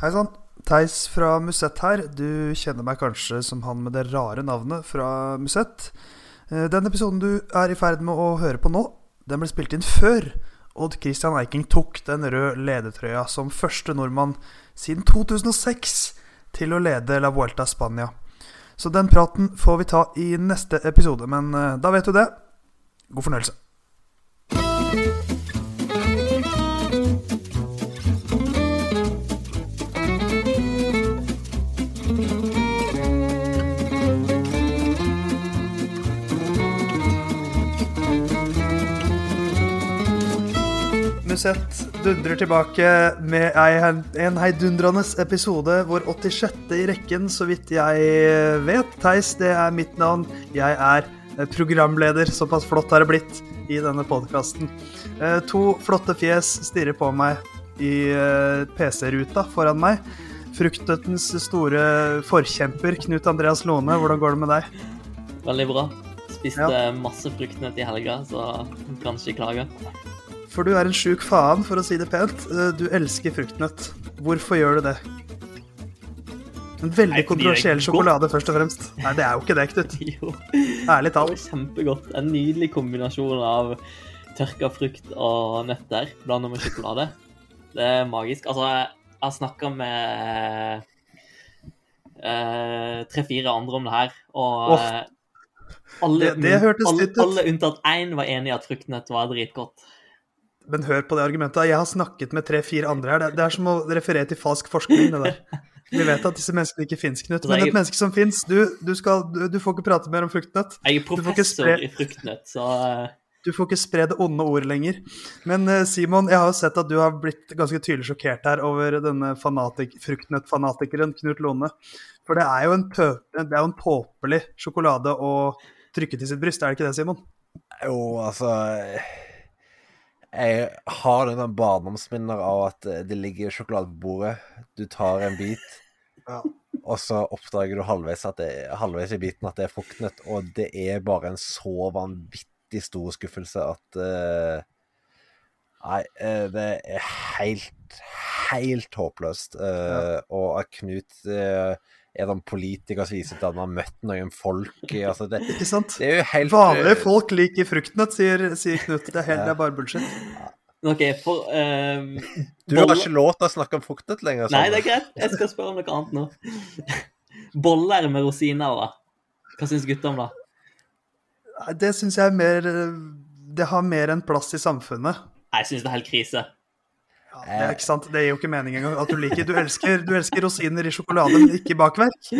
Hei sann. Theis fra Musett her. Du kjenner meg kanskje som han med det rare navnet fra Musett. Eh, Den episoden du er i ferd med å høre på nå, den ble spilt inn før Odd Christian Eiking tok den røde ledertrøya som første nordmann siden 2006 til å lede La Vuelta Spania. Så den praten får vi ta i neste episode, men eh, da vet du det. God fornøyelse. Musett dundrer tilbake med en heidundrende episode, hvor 86. i rekken, så vidt jeg vet. Theis, det er mitt navn. Jeg er programleder. Såpass flott har det blitt i denne podkasten. To flotte fjes stirrer på meg i PC-ruta foran meg. Fruktnøttens store forkjemper, Knut Andreas Lone, hvordan går det med deg? Veldig bra. Spiste Ja. masse fruktnøtt i helga, så kan ikke klage. For du er en sjuk faen, for å si det pent. Eh, Du elsker fruktnøtt. Hvorfor gjør du det? En veldig er kontroversiell godt. sjokolade, først og fremst. Nei, det er jo ikke det, Knut. Jo, Ærlig det var talt. kjempegodt. En nydelig kombinasjon av tørka frukt og nøtter blanda med sjokolade. Det er magisk. Altså, jeg har snakka med eh, tre-fire andre om det her, og eh, alle, Det- det alle, alle unntatt én var enig i at fruktnøtt var dritgodt. Men hør på det argumentet. Jeg har snakket med tre-fire andre her. Det- Det er som å referere til falsk forskning, det der. Vi vet at disse menneskene ikke fins, Knut. Men et menneske som fins, du, du, du, du får ikke prate mer om fruktnøtt. Jeg er professor spre- i fruktnøtt, så eh, Du får ikke spre det onde ord lenger. Men eh, Simon, jeg har jo sett at du har blitt ganske tydelig sjokkert her over denne fanatik, fruktnøttfanatikeren Knut Lone. For det er jo en, tø, det er jo en tåpelig sjokolade å trykke til sitt bryst, er det ikke det, Simon? Jo, altså Jeg har noen barndomsminner av at det ligger sjokolade på bordet. Du tar en bit, Ja. og så oppdager du halvveis, at det, halvveis i biten at det er fruktnøtt, og det er bare en så vanvittig stor skuffelse at uh, Nei, eh, det er helt, helt håpløst. eh, Og at Knut eh, er en politiker som viser til at man har møtt noen folk altså det, Ikke sant? det er jo helt Vanlige eh, folk liker fruktnøtt, sier, sier Knut. Det er, helt, det er bare bullshit. OK, for uh, Du har ikke lov til å snakke om fruktnøtt lenger. Nei, det er greit. Jeg skal spørre om noe annet nå. Boller med rosiner, da. Hva syns gutta om det? Det syns jeg er mer eh, Det har mer enn plass i samfunnet. Jeg syns det er helt krise. Ja, det er ikke sant? Det gir jo ikke mening engang at du liker Du elsker, du elsker rosiner i sjokolade, men ikke bakverk.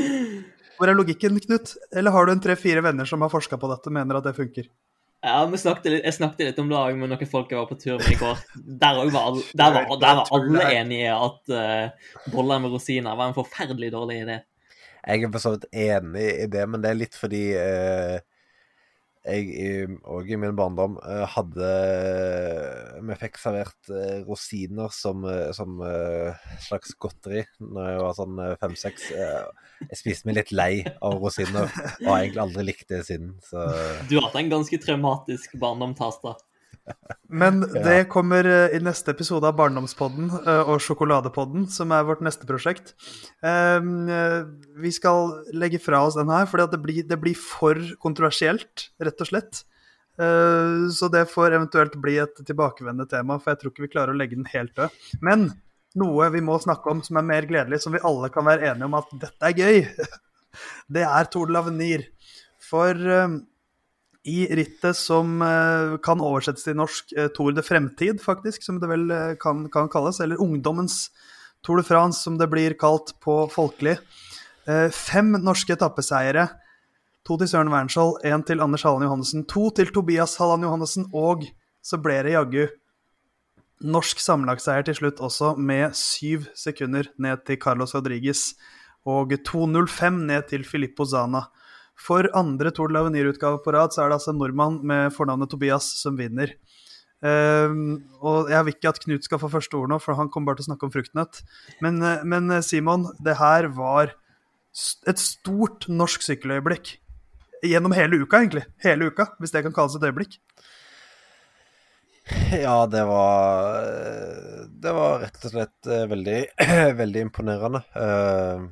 Hvor er logikken, Knut? Eller har du en tre-fire venner som har forska på dette og mener at det funker? Ja, vi snakket litt, Jeg snakket litt om det med noen folk jeg var på tur med i går. Der, var, der, var, der var alle enige at uh, boller med rosiner var en forferdelig dårlig idé. Jeg er for så vidt enig i det, men det er litt fordi eh, jeg òg i min barndom eh, hadde Vi fikk servert eh, rosiner som, eh, som eh, slags godteri når jeg var sånn eh, fem-seks. Eh, jeg spiste meg litt lei av rosiner og har egentlig aldri likt det siden, så Du har hatt en ganske traumatisk barndom, Tasta. Men det kommer eh, i neste episode av Barndomspodden eh, og Sjokoladepodden, som er vårt neste prosjekt. Um, eh, Vi skal legge fra oss den her, for det det blir for kontroversielt, rett og slett. Så det får eventuelt bli et tilbakevendende tema, for jeg tror ikke vi klarer å legge den helt død. Men noe vi må snakke om som er mer gledelig, som vi alle kan være enige om at dette er gøy, det er Tord l'Avenir. For i rittet som eh, kan oversettes til norsk eh, Tour de Fremtid, faktisk, som det vel eh, kan, kan kalles, eller Ungdommens Tour de France, som det blir kalt på folkelig. Fem norske etappeseiere. To til Søren Wernskjold, én til Anders Halland Johannessen, to til Tobias Halland Johannessen, og så ble det jaggu norsk sammenlagtseier til slutt også, med syv sekunder ned til Carlos Rodriguez og 2.05 ned til Filippo Zana. For andre Tour de l'Avenir-utgave på rad så er det altså en nordmann med fornavnet Tobias som vinner. Ehm, og jeg vil ikke at Knut skal få første ord nå, for han kommer bare til å snakke om fruktnøtt. Men, eh, men eh, Simon, det her var et stort norsk sykkeløyeblikk. Gjennom hele uka, egentlig. Hele uka, hvis det kan kalles et øyeblikk. Ja, det var eh, det var rett og slett veldig, veldig imponerende. Uh,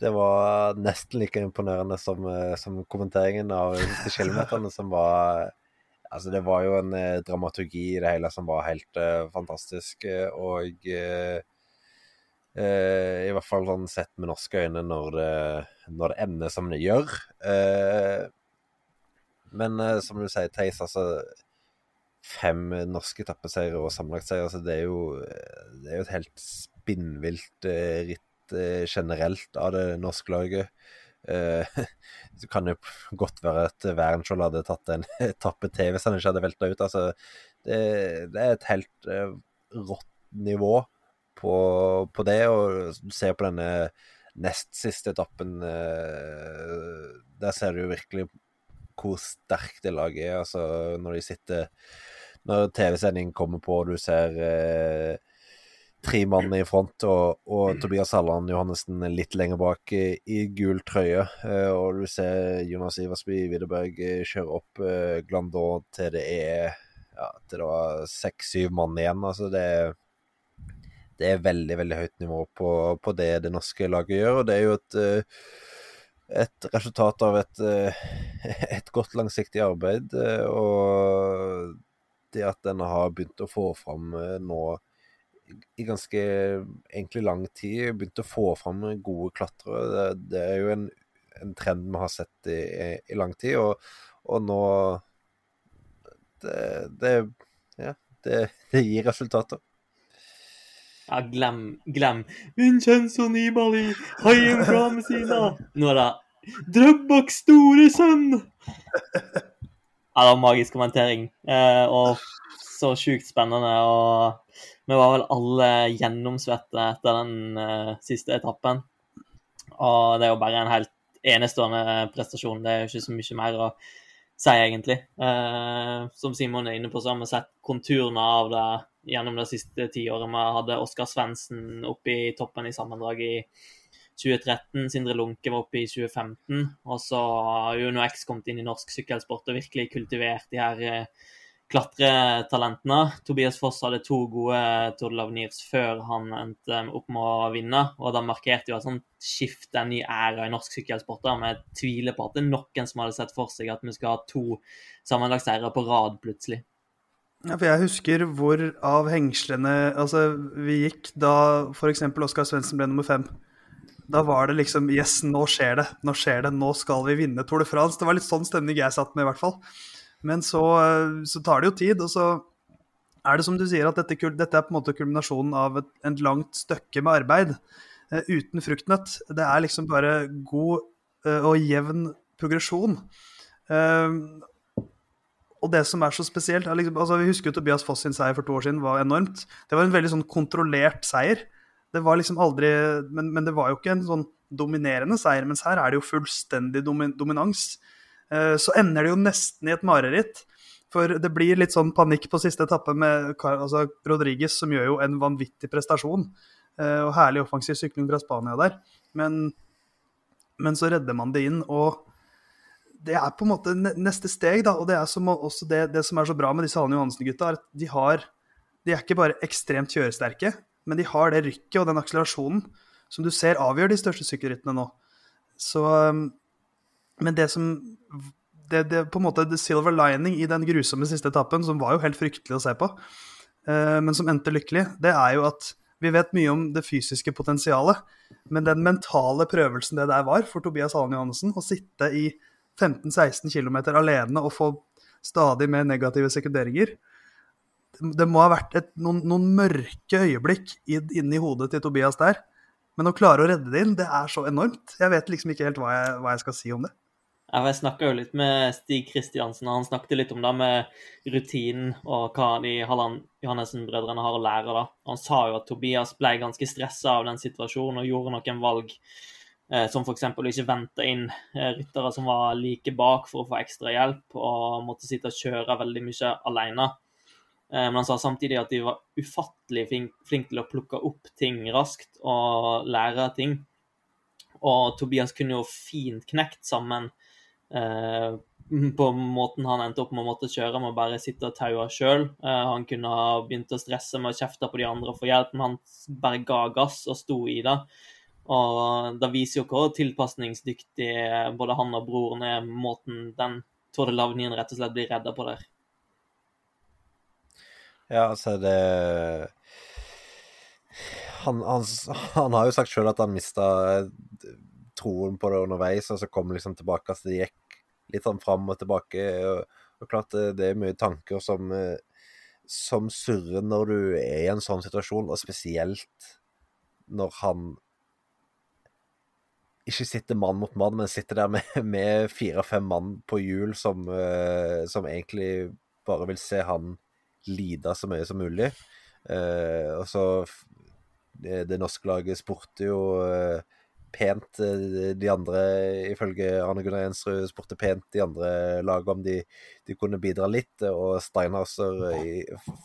det var nesten like imponerende som, uh, som kommenteringen av kilometerne, som var Altså, det var jo en dramaturgi i det hele som var helt fantastisk, og i hvert fall sånn sett med norske øyne når det, når det ender som det gjør. men som du sier, Theis, altså fem norske etappeseiere og sammenlagtseiere. altså det er, jo, det er jo et helt spinnvilt eh, ritt eh, generelt av det norske laget. Eh, det kan jo godt være at Wernskjold hadde tatt en etappe til hvis han ikke hadde velta ut. Altså, det, det, er et helt eh, rått nivå på, på, det. Og du ser på denne nest siste etappen Der ser du virkelig hvor sterkt det laget er. Altså, når de sitter Når TV-sendingen kommer på, og du ser tre mann i front, og, og Tobias Halland Johannessen litt lenger bak i, i gul trøye. Eh, og du ser Jonas Iversby Widerberg eh, kjøre opp eh, Glandon til det er ja, til det var seks-syv mann igjen. Altså, det det er veldig veldig høyt nivå på, på, det det norske laget gjør. og Det er jo et et resultat av et, et godt langsiktig arbeid. Og det at en har begynt å få fram nå i ganske egentlig lang tid, begynt å få fram gode klatrere. Det, det er jo en, en, trend vi har sett i, i lang tid, og, og nå det, det, ja, det, gir resultater. Ja, glem, glem. Vincenzo Nibali, haien fra Messina. Nå er det Drøbaks store sønn! Ja, det var magisk kommentering. Eh, og så sjukt spennende. Og vi var vel alle gjennomsvette etter den uh, siste etappen. Og det er jo bare en helt enestående prestasjon. Det er jo ikke så mye mer å si, egentlig. Uh, som Simon er inne på, så har vi sett konturene av det gjennom det siste tiåret. Vi hadde Oskar Svendsen oppe i toppen i sammendraget i 2013. Sindre Lunke var oppe i 2015. Og så har UnoX kommet inn i norsk sykkelsport og virkelig kultivert de her eh, klatretalentene. Tobias Foss hadde to gode Tour de l'Avenirs før han endte opp med å vinne. Og da markerte jo et sånt skifte, en ny æra i norsk sykkelsport. Men Vi tviler på at det er noen som hadde sett for seg at vi skal ha to sammenlagtseiere på rad plutselig. Ja, for jeg husker hvor av hengslene altså, vi gikk da f.eks. Oskar Svendsen ble nummer fem. Da var det liksom Yes, nå skjer det. Nå skjer det. Nå skal vi vinne Tour de France. Det var litt sånn stemning jeg satt med, i hvert fall. Men så, så tar det jo tid, og så er det som du sier, at dette, dette er på en måte kulminasjonen av et, et langt stykke med arbeid uh, uten fruktnøtt. Det er liksom bare god uh, og jevn progresjon. Uh, og det som er så spesielt er liksom, altså Vi husker jo Tobias Foss sin seier for to år siden var enormt. Det var en veldig sånn kontrollert seier. Det var liksom aldri Men, men det var jo ikke en sånn dominerende seier, mens her er det jo fullstendig domin, dominans. Eh, så ender det jo nesten i et mareritt. For det blir litt sånn panikk på siste etappe med altså Rodriguez, som gjør jo en vanvittig prestasjon. Eh, og herlig offensiv sykling fra Spania der. Men, men så redder man det inn. og det er på en måte neste steg, da. Og det er som, også det, det som er så bra med disse Hallen Johansen-gutta, er at de har De er ikke bare ekstremt kjøresterke, men de har det rykket og den akselerasjonen som du ser avgjør de største sykkelrittene nå. Så um, Men det som det, det, på en måte the silver lining i den grusomme siste etappen, som var jo helt fryktelig å se på, uh, men som endte lykkelig, det er jo at vi vet mye om det fysiske potensialet, men den mentale prøvelsen det der var for Tobias Hallen Johannessen, å sitte i 15-16 km alene og få stadig mer negative sekunderinger. Det må ha vært et, noen, noen, mørke øyeblikk inni hodet til Tobias der. Men å klare å redde det inn, det er så enormt. Jeg vet liksom ikke helt hva jeg, hva jeg skal si om det. Jeg snakka jo litt med Stig Kristiansen, og han snakket litt om det med rutinen og hva de Johannessen-brødrene har å lære. da. Han sa jo at Tobias ble ganske stressa av den situasjonen og gjorde noen valg Eh, som f.eks. å ikke vente inn eh, ryttere som var like bak for å få ekstra hjelp, og måtte sitte og kjøre veldig mye alene. Eh, men han sa samtidig at de var ufattelig flinke til å plukke opp ting raskt og lære ting. Og Tobias kunne jo fint knekt sammen på måten han endte opp med å måtte kjøre, med å bare sitte og taue sjøl. han kunne ha begynt å stresse med å kjefte på de andre for hjelp, men han bare ga gass og sto i det. Og det viser jo hvor tilpasningsdyktig både han og broren er, måten den Torde Lavnien rett og slett blir redda på der. Ja, altså det han, han, han, har jo sagt sjøl at han mista troen på det underveis, og så kom liksom tilbake. til det gikk litt sånn fram og tilbake. Og, og klart det er mye tanker som, som surrer når du er i en sånn situasjon, og spesielt når han ikke sitter mann mot mann, men sitter der med, med fire-fem mann på hjul som, uh, som, egentlig bare vil se han lide så mye som mulig. Og så det, norske laget spurte jo pent de andre, ifølge Arne Gunnar Jensrud, spurte pent de andre lagene om de, de, kunne bidra litt. Og Steinhauser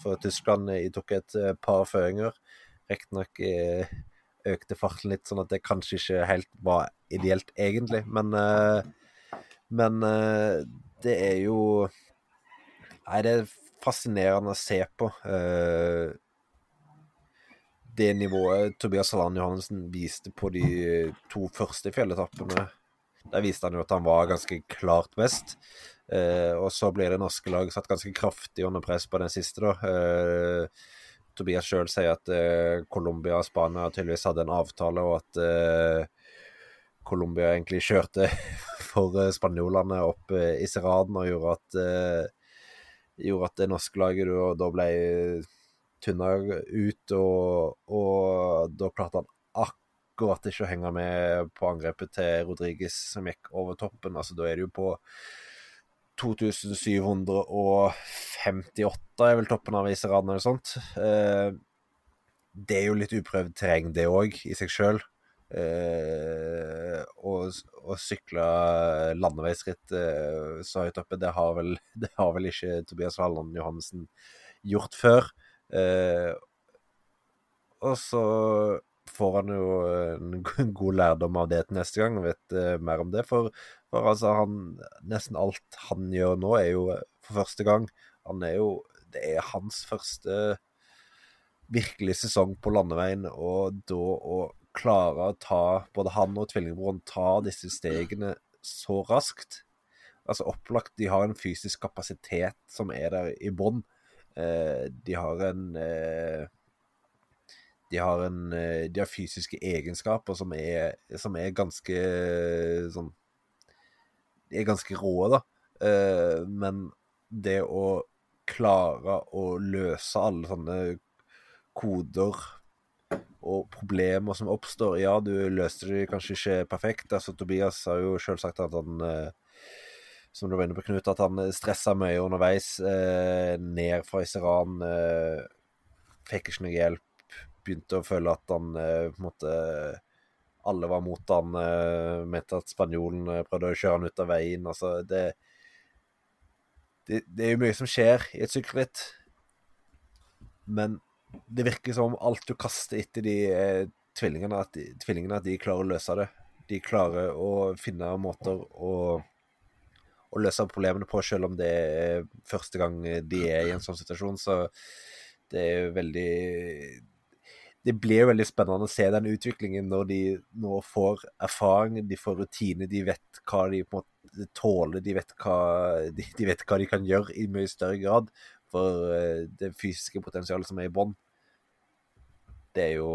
for Tyskland i tok et par føringer. Riktignok økte farten litt, sånn at det kanskje ikke helt var ideelt, egentlig. Men, men det er jo Nei, det er fascinerende å se på. Det nivået Tobias Salan Johannessen viste på de to første fjelletappene. Der viste han jo at han var ganske klart best. og så ble det norske lag satt ganske kraftig under press på den siste, da. Tobias sjøl sier at eh, Colombia og Spania tydeligvis hadde en avtale, og at eh, Colombia egentlig kjørte for uh, spanjolene opp eh, i Seraden og gjorde at, gjorde at det norske laget da ble tynna ut, og, og, da klarte han akkurat ikke å henge med på angrepet til Rodriges som gikk over toppen. Altså, da er det jo på 2758 er vel toppen av Iseraden eller sånt. Eh, det er jo litt uprøvd terreng, det òg, i seg sjøl. Eh, og, og sykle landeveisritt eh, så høyt oppe, det har, vel, det har vel ikke Tobias Halland Johannessen gjort før. Eh, og så får han jo en god lærdom av det til neste gang, og vet eh, mer om det. For, for, altså, han Nesten alt han gjør nå, er jo for første gang. Han er jo Det er hans første virkelig sesong på landeveien, og da å klare å ta Både han og tvillingbroren ta disse stegene så raskt Altså opplagt, de har en fysisk kapasitet som er der i bånn. Eh, de har en eh, de har, en, eh, de har fysiske egenskaper som er, som er ganske sånn De er ganske rå, da. Men det å klare å løse alle sånne koder og problemer som oppstår Ja, du løste det kanskje ikke perfekt. Altså, Tobias har jo sjøl sagt at han som du var inne på, Knut, at han stressa mye underveis. ned fra Iseran. fikk ikke noe hjelp begynte å føle at han eh, på en måte Alle var mot han, eh, mente at spanjolen eh, prøvde å kjøre han ut av veien. Altså, det, det, det er jo mye som skjer i et sykkelritt. Men det virker som om alt du kaster etter de tvillingene, at de, tvillingene, at de klarer å løse det. De klarer å finne måter å, å løse problemene på, selv om det er første gang de er i en sånn situasjon. Så det er veldig det blir jo veldig spennende å se den utviklingen når de nå får erfaring, de får rutine, de vet hva de på en måte tåler, de vet hva de, de, vet hva de kan gjøre i mye større grad for uh, det fysiske potensialet som er i bånn. Det er jo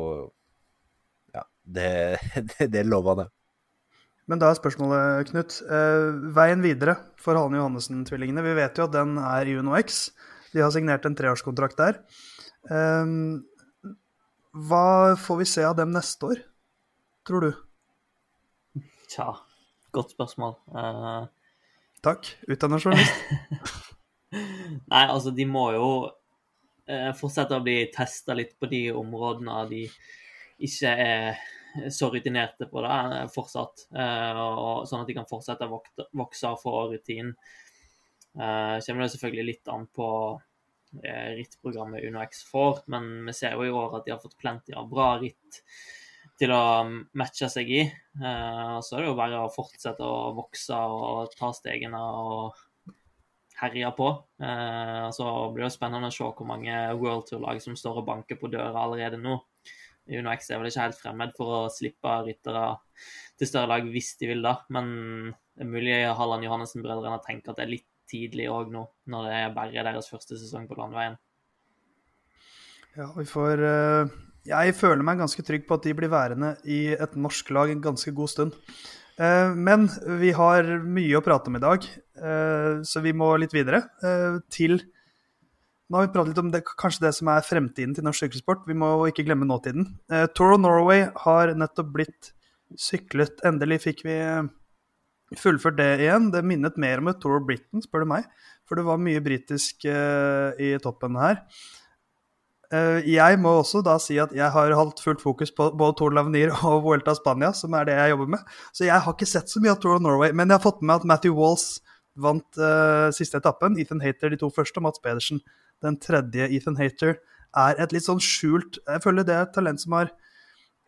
Ja, det, det, det er lovende. Men da er spørsmålet, Knut. Eh, veien videre for Hane Johannessen-tvillingene. Vi vet jo at den er i UnoX. De har signert en treårskontrakt der. Um, hva får vi se av dem neste år, tror du? Tja, godt spørsmål. Uh... Takk. Utdanna journalist. Nei, altså, de må jo uh, fortsette å bli testa litt på de områdene de ikke er så rutinerte på det uh, fortsatt. Og, sånn at de kan fortsette å vokse og få rutin. Uh, kommer det selvfølgelig litt an på Eh, rittprogrammet UnoX får. Men vi ser jo i år at de har fått plenty av bra ritt til å matche seg i. Eh, så er det jo bare å fortsette å vokse og ta stegene og herje på. Eh, så blir det spennende å se hvor mange World Tour-lag som står og banker på døra allerede nå. Uno X er vel ikke helt fremmed for å slippe ryttere til større lag hvis de vil, da. Men det er mulig Halland Johannessen-brødrene tenker at det er litt tidlig òg nå, når det er bare deres første sesong på landveien. Ja, vi får uh, Jeg føler meg ganske trygg på at de blir værende i et norsk lag en ganske god stund. Uh, men vi har mye å prate om i dag, uh, så vi må litt videre til nå har vi pratet litt om det, kanskje det som er fremtiden til norsk sykkelsport. Vi må ikke glemme nåtiden. Eh, Tour of Norway har nettopp blitt syklet. Endelig fikk vi fullført det igjen. Det minnet mer om et Tour of Britain, spør du meg. For det var mye britisk eh, i toppen her. Eh, jeg må også da si at jeg har hatt fullt fokus på både Tour Lavenir og Vuelta Spania, som er det jeg jobber med. Så jeg har ikke sett så mye av Tour of Norway. Men jeg har fått med at Matthew Walls vant eh, siste etappen. Ethan Hater de to første, og Mats Pedersen den tredje, Ethan Hater, er et litt sånn skjult Jeg føler det er et talent som har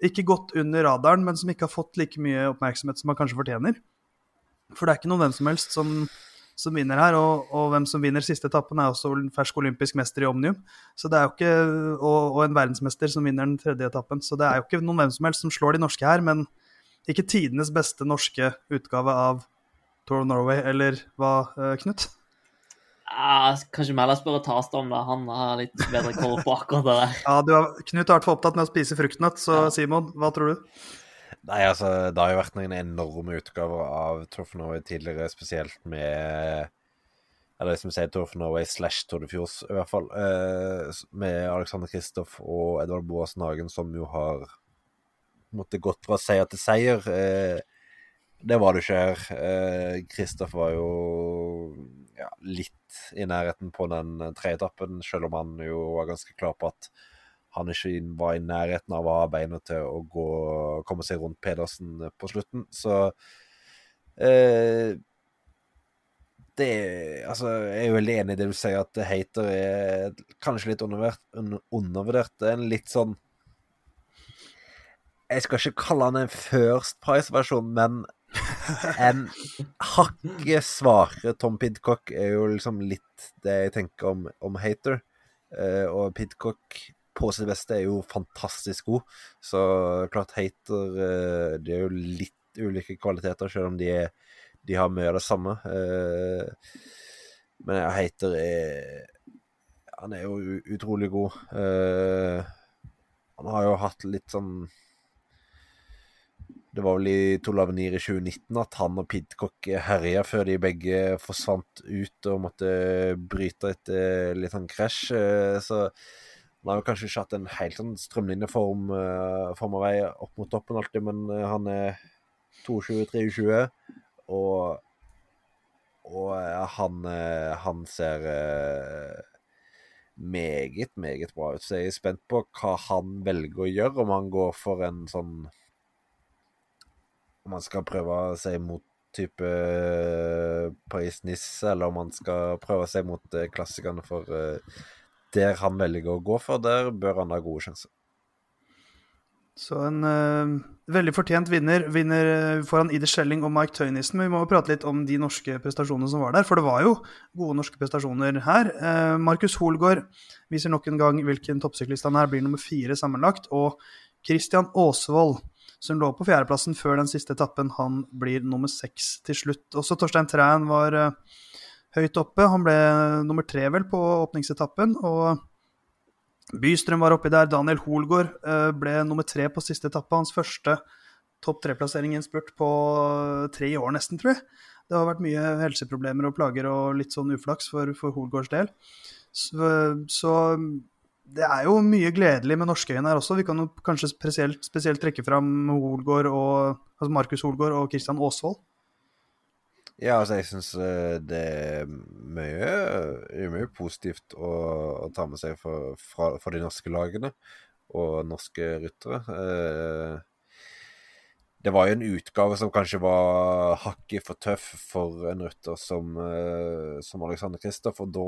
ikke gått under radaren, men som ikke har fått like mye oppmerksomhet som han kanskje fortjener. For det er ikke noen hvem som helst som, som vinner her, og, og, hvem som vinner siste etappen, er også fersk olympisk mester i omnium. Så det er jo ikke, og, og, en verdensmester som vinner den tredje etappen. Så det er jo ikke noen hvem som helst som slår de norske her, men ikke tidenes beste norske utgave av Tour of Norway, eller hva, eh, Knut? Ja, kanskje Mella spør Tasta om det. Han har litt bedre koll på akkurat det der. ja, du har, Knut har vært for opptatt med å spise fruktnøtt, så ja. Simon, hva tror du? Nei, altså, Det har jo vært noen enorme utgaver av Tour of Norway tidligere, spesielt med Eller som sier Tour of Norway slash Tour de Fjords, i hvert fall. Eh, med Alexander Kristoff og Edvard Boasen Hagen, som jo har måtte gått fra seier til seier. Eh, det var det ikke her. Kristoff eh, var jo ja, litt i nærheten på den treetappen, selv om han jo var ganske klar på at han ikke var i nærheten av å ha beina til å gå, komme seg rundt Pedersen eh, på slutten. Så eh, det Altså, jeg er veldig enig i det du sier, at Hater er kanskje litt undervurdert. Det er en litt sånn Jeg skal ikke kalle han en First Price-versjon, men en hakket svakere Tom Pidcock er jo liksom litt det jeg tenker om, om Hater. Uh, og Pidcock på sitt beste er jo fantastisk god. Så klart Hater uh, Det er jo litt ulike kvaliteter, selv om de, er, de har mye av det samme. Uh, men ja, Hater er Han er jo utrolig god. han har jo hatt litt sånn det var vel i Tolavenir i 2019 at han og Pidcock herja før de begge forsvant ut og måtte bryte etter litt sånn krasj. Eh, så han har jo kanskje ikke hatt en helt sånn strømlinjeform form av vei opp mot toppen alltid, men han er 22-23, og, og han, han, ser meget, meget bra ut. Så jeg er spent på hva han velger å gjøre, om han går for en sånn om man skal prøve seg mot type eh, Paris-Nice, eller om man skal prøve seg mot eh, klassikerne for eh, der han velger å gå for, der bør han ha gode sjanser. Så en uh, veldig fortjent vinner vinner foran Ide Schelling og Mike Tøynissen. Men vi må jo prate litt om de norske prestasjonene som var der, for det var jo gode norske prestasjoner her. Uh, Markus Holgaard viser nok en gang hvilken toppsyklist han er, blir nummer fire sammenlagt. Og Christian Aasvold som lå på fjerdeplassen før den siste etappen. Han blir nummer seks til slutt. Også Torstein Træn var uh, høyt oppe. Han ble nummer tre vel på åpningsetappen. og Bystrøm var oppi der. Daniel Hoelgaard uh, ble nummer tre på siste etappe. Hans første topp tre-plassering i en spurt på tre år nesten, tror jeg. Det har vært mye helseproblemer og plager og litt sånn uflaks for, for Hoelgaards del. Så, så det er jo mye gledelig med norskøyene her også. Vi kan jo kanskje spesielt, spesielt trekke fram Holgård og, altså Markus Holgaard og Kristian Aasvold. Ja, altså jeg syns eh, det er mye, mye positivt å, å, ta med seg for, fra, for, de norske lagene og norske ryttere. Eh, det var jo en utgave som kanskje var hakket for tøff for en rytter som, eh, som Alexander Kristoff, og da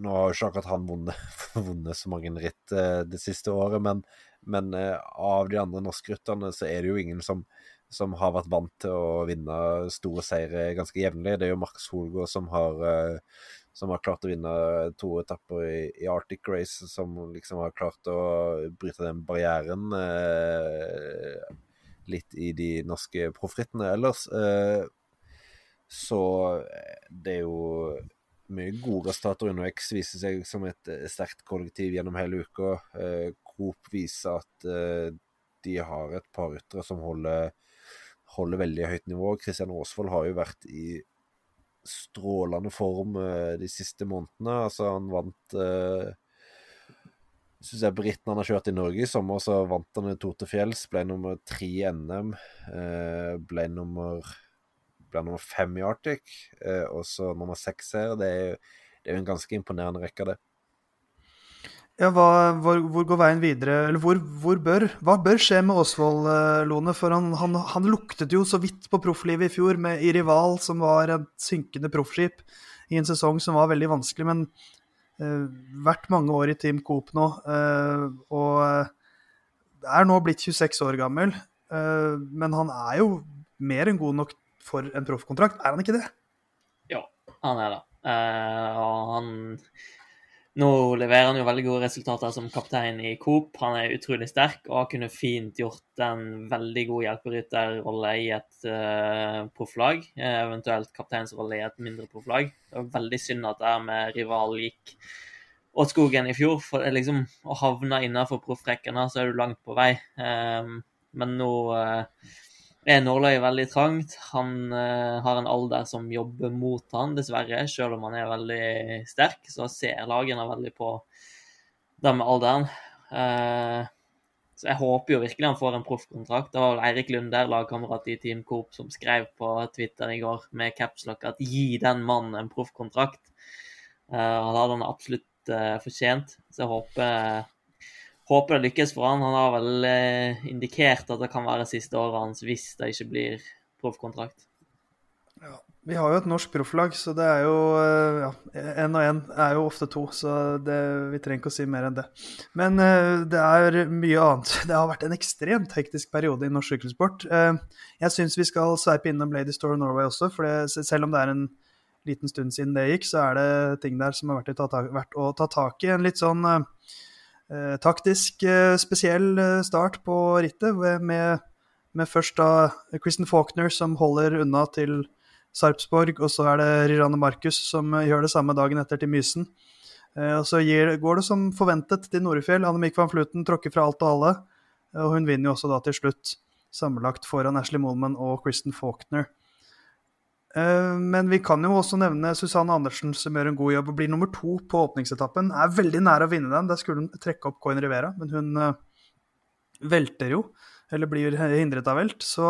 nå har jo ikke akkurat han vunnet, vunnet så mange ritt eh, det siste året, men Men eh, av de andre norske rytterne så er det jo ingen som, som har vært vant til å vinne store seire ganske jevnlig. Det er jo Markus Holgaard som har eh, som har klart å vinne to etapper i, i, Arctic Race, som liksom har klart å bryte den barrieren eh, litt i de norske proffrittene ellers. Eh, så det er jo mye gode resultater. X, viser seg som et sterkt kollektiv gjennom hele uka. Eh, Coop viser at eh, de har et par ryttere som holder, holder veldig høyt nivå. Kristian Aasvold har jo vært i strålende form eh, de siste månedene. Altså, han vant eh, Syns jeg britten han har kjørt i Norge i sommer, så vant han Tour til fjells. Ble nummer tre i NM. Uh, ble nummer ble nummer fem i Arctic, uh, og så nummer seks her. Det er, det er jo en ganske imponerende rekke, det. Ja, hva, hvor, hvor, går veien videre? Eller hvor, hvor bør, hva bør skje med Åsvold, eh, Lone? For han, han, han, luktet jo så vidt på profflivet i fjor med i Rival, som var et synkende proffskip i en sesong som var veldig vanskelig. Men uh, vært mange år i Team Coop nå, uh, og er nå blitt 26 år gammel. Men han er jo mer enn god nok for en proffkontrakt, er han ikke det? Ja, han er det. og han nå leverer han jo veldig gode resultater som kaptein i Coop. Han er utrolig sterk og har kunnet fint gjort en veldig god hjelperytterrolle i et uh, profflag. Uh, eventuelt kapteinsrolle i et mindre profflag. Det var veldig synd at det her med rival gikk åt skogen i fjor. For liksom, å havne innenfor proffrekkene, så er du langt på vei. Um, men nå uh, er nåløyet veldig trangt. Han uh, har en alder som jobber mot han, dessverre. Selv om han er veldig sterk, så ser lagene veldig på det med alderen. Uh, så jeg håper jo virkelig han får en proffkontrakt. Det var vel Eirik Lunder, lagkamerat i Team Coop, som skrev på Twitter i går med capslock at gi den mannen en proffkontrakt. Uh, han hadde han absolutt fortjent. Så jeg håper håper det lykkes for han. Han har vel eh, indikert at det kan være siste året hans hvis det ikke blir proffkontrakt. Ja, vi har jo et norsk profflag, så det er jo eh, ja, Én og én er jo ofte to, så det, vi trenger ikke å si mer enn det. Men uh, det er mye annet. Det har vært en ekstremt hektisk periode i norsk sykkelsport. Jeg syns vi skal sveipe innom Lady Store Norway også, for det, selv om det er en liten stund siden det gikk, så er det ting der som har vært, å ta tak i. En litt sånn Eh, taktisk eh, spesiell eh, start på rittet, med, med, først da Kristen Faulkner som holder unna til Sarpsborg, og så er det Rirane Markus som gjør det samme dagen etter til Mysen. Og Så gir, går det som forventet til Norefjell. Annemik van Fluten tråkker fra alt og alle. Og hun vinner jo også da til slutt sammenlagt foran Ashley Mollman og Kristen Faulkner. Eh, men vi kan jo også nevne Susanne Andersen, som gjør en god jobb og blir nummer to på åpningsetappen. Er veldig nær å vinne den. Der skulle hun trekke opp Coin Rivera, men hun uh, velter jo. Eller blir hindret av velt. Så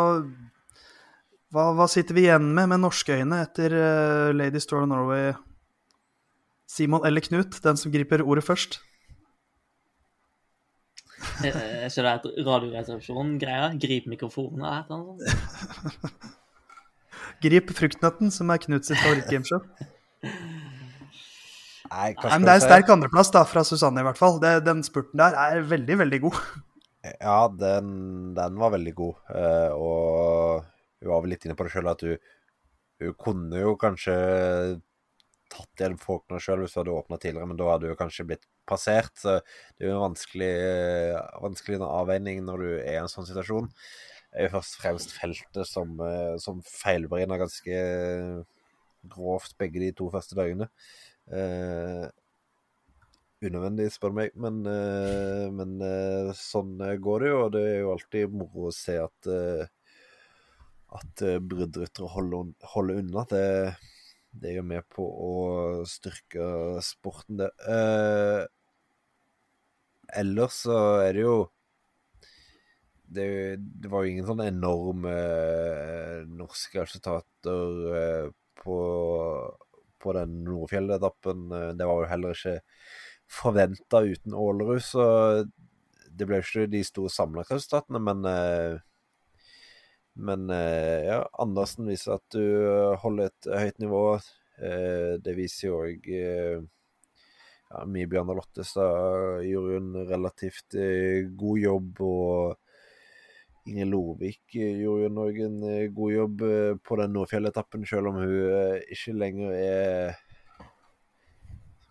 hva, hva, sitter vi igjen med med norske øyne etter uh, Lady Store Norway? Simon eller Knut, den som griper ordet først? Jeg ser det et Radioresepsjon-greie? Grip mikrofonen eller annet sånt? Grip fruktnøtten, som er Knut sitt favorittgameshow. Nei, Nei, men det er en sterk andreplass da, fra Susanne, i hvert fall. Det, den spurten der er veldig, veldig god. Ja, den, den var veldig god. Uh, og hun var vel litt inne på det sjøl at hun, hun, kunne jo kanskje tatt igjen Faulkner sjøl hvis hun hadde åpna tidligere, men da hadde hun kanskje blitt passert. Så det er jo en vanskelig, vanskelig avveining når du er i en sånn situasjon er jo først og fremst feltet som, eh, som feilberegna ganske grovt begge de to første dagene. Eh, unødvendig, spør du meg, men, eh, men eh, sånn går det jo. Og det er jo alltid moro å se at eh, at eh, bruddryttere holder, holder, unna. Det, det, er jo med på å styrke sporten, det. ellers så er det jo det, det, var jo ingen sånne enorme eh, norske resultater eh, på, på den Nordfjell-etappen. Eh, det var jo heller ikke forventa uten Ålerud, så det ble jo ikke de store samla-resultatene, men men ja, Andersen viser at du holder et høyt nivå. Det viser jo òg ja, Mi Bjørnar Lottestad gjorde hun relativt god jobb, og Inger Lovik gjorde jo nok en eh, god jobb eh, på den Nordfjell-etappen, selv om hun eh, ikke lenger er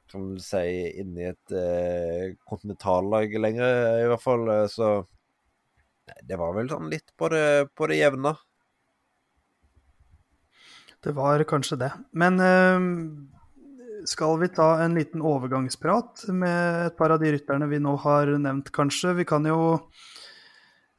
kan du si inne i et eh, kontinentallag lenger, i hvert fall. eh, Så det var vel sånn litt på det, på det jevne. Det var kanskje det. Men eh, skal vi ta en liten overgangsprat med et par av de rytterne vi nå har nevnt, kanskje? Vi kan jo eh,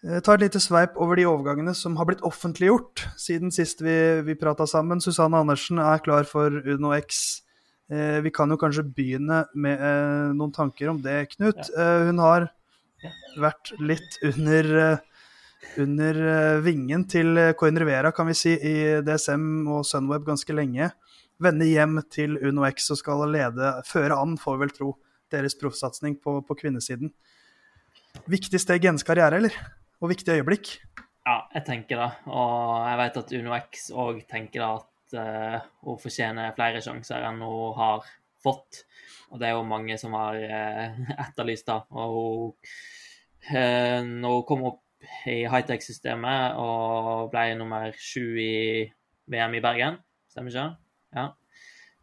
ta et lite sveip over de overgangene som har blitt offentliggjort siden sist vi, vi prata sammen. Susanne Andersen er klar for Uno X. Eh, vi kan jo kanskje begynne med eh, noen tanker om det, Knut. Eh, hun har vært litt under eh, under eh, vingen til eh, Coin Rivera, kan vi si, i DSM og Sunweb ganske lenge. Vende hjem til Uno X og skal lede, føre an, får vi vel tro, deres proffsatsing på, på kvinnesiden. Viktig steg i hennes karriere, eller? Og viktig øyeblikk. Ja, jeg tenker det. Og jeg vet at UnoX òg tenker at uh, hun fortjener flere sjanser enn hun har fått. Og det er jo mange som har uh, etterlyst det. Og hun, uh, når hun kom opp i high-tech-systemet og ble nummer sju i VM i Bergen, stemmer ikke? Ja.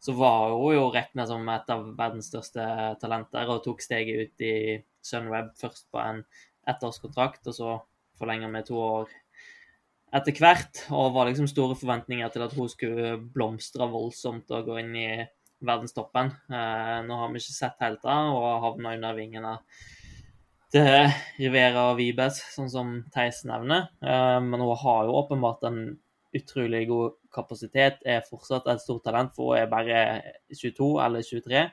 Så var hun jo regna som et av verdens største talenter og tok steget ut i Sunweb først på en ettårskontrakt, og så forlenger vi to år etter hvert. Og var liksom store forventninger til at hun skulle blomstre voldsomt og gå inn i verdenstoppen. Eh, nå har vi ikke sett helt det, og havna under vingene til Rivera og Vibes, sånn som Theis nevner. Eh, men hun har jo åpenbart en utrolig god kapasitet, er fortsatt et stort talent, for hun er bare 22 eller 23.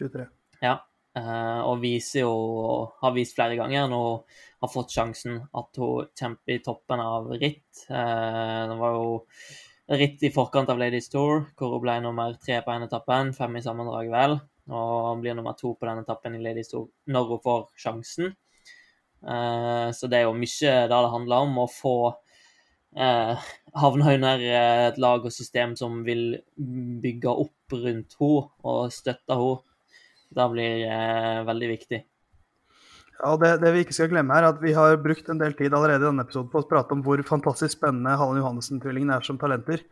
23. Ja. Eh, og viser jo, har vist flere ganger når hun har fått sjansen, at hun kjemper i toppen av ritt. Eh, det var jo ritt i forkant av Ladies Tour, hvor hun ble nummer tre på ene etappen, fem i sammendrag, vel. Og blir nummer to på den etappen i Ladies Tour når hun får sjansen. Eh, så det er jo mye det det handler om, å få eh, havne under et lag og system som vil bygge opp rundt henne og støtte henne. Det blir eh, veldig viktig. Ja, det, det vi ikke skal glemme er at vi har brukt en del tid allerede i denne episoden på å prate om hvor fantastisk spennende Hallen Johannessen-tvillingene er som talenter.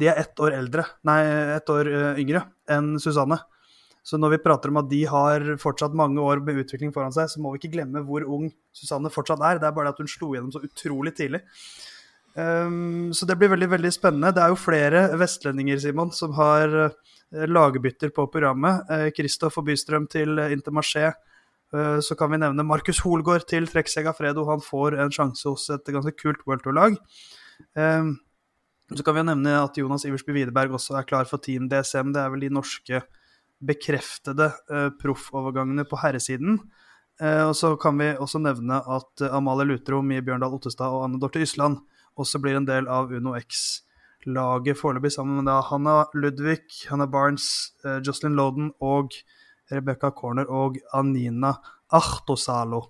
De er ett år eldre, nei, ett år eh, yngre enn Susanne. Så når vi prater om at de har fortsatt mange år med utvikling foran seg, så må vi ikke glemme hvor ung Susanne fortsatt er. Det er bare at hun slo gjennom så utrolig tidlig. Um, så det blir veldig veldig spennende. Det er jo flere vestlendinger Simon, som har uh, lagbytter på programmet. Kristoff uh, og Bystrøm til uh, Intermarché. Så kan vi nevne Markus Holgaard til Trekksega Segafredo. Han får en sjanse hos et ganske kult World Tour-lag. Um, så kan vi nevne at Jonas Iversby Widerberg også er klar for Team DSM. Det er vel de norske bekreftede proffovergangene på herresiden. og så kan vi også nevne at Amalie Lutro, Mie Bjørndal Ottestad og Anne Dorthe Ysland også blir en del av Uno X-laget foreløpig, sammen med da Hanna Ludvig, Hanna Barnes, eh, Jocelyn Loden og Rebecca Corner og Anina Ahtosalo.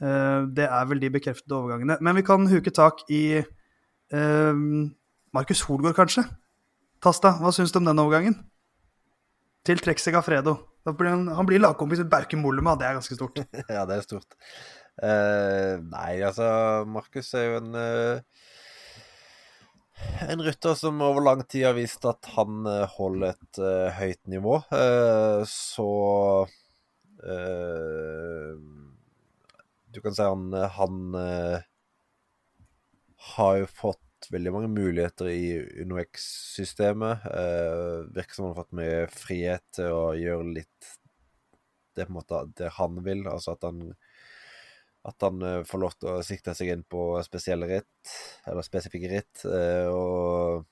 Eh, det er vel de bekreftede overgangene. Men vi kan huke tak i eh, Markus Holgaard, kanskje? Tasta, hva syns du om den overgangen? Til Trek Segafredo. Han, han, blir lagkompis med Berke Mollema, det er ganske stort. ja, det er stort. Uh, nei, altså Markus er jo en uh, en rytter som over lang tid har vist at han uh, holder et høyt nivå. så Du kan si han, han har jo fått veldig mange muligheter i UnoX-systemet. virker som han har fått mye frihet til å gjøre litt det, måte, det han vil. Altså at han at han uh, får lov til å sikte seg inn på spesielle ritt, eller spesifikke ritt, uh, og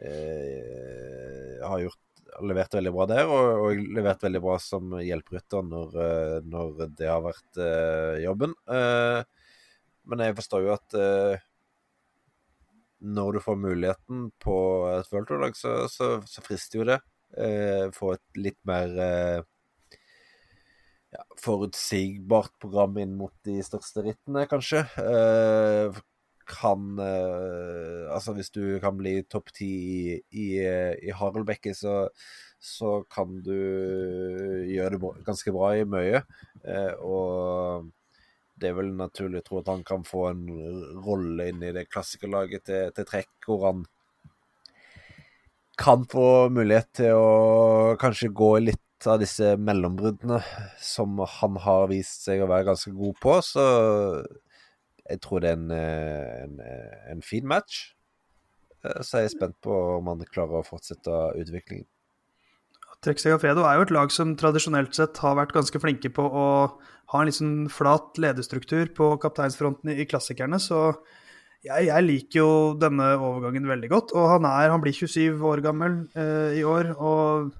uh, har gjort levert veldig bra der, og, og levert veldig bra som hjelperytter når, når det har vært jobben. men jeg forstår jo at når du får muligheten på et World så, så, så, frister jo det. få et litt mer ja, forutsigbart program inn mot de største rittene, kanskje. Eh, kan eh, Altså, hvis du kan bli topp ti i, i, i Haraldbekke, så, så kan du gjøre det ganske bra i Møye. Eh, og det er vel naturlig å tro at han kan få en rolle inn i det klassikerlaget til, til trekk, hvor han kan få mulighet til å kanskje gå litt av disse mellombruddene som han har vist seg å være ganske god på. Så jeg tror det er en, en, en fin match. Eh, så jeg er spent på om han klarer å fortsette utviklingen. Trexia Fredo er jo et lag som tradisjonelt sett har vært ganske flinke på å ha en liksom flat lederstruktur på kapteinsfronten i klassikerne, så jeg, jeg, liker jo denne overgangen veldig godt. Og han, er, han blir 27 år gammel eh, i år, og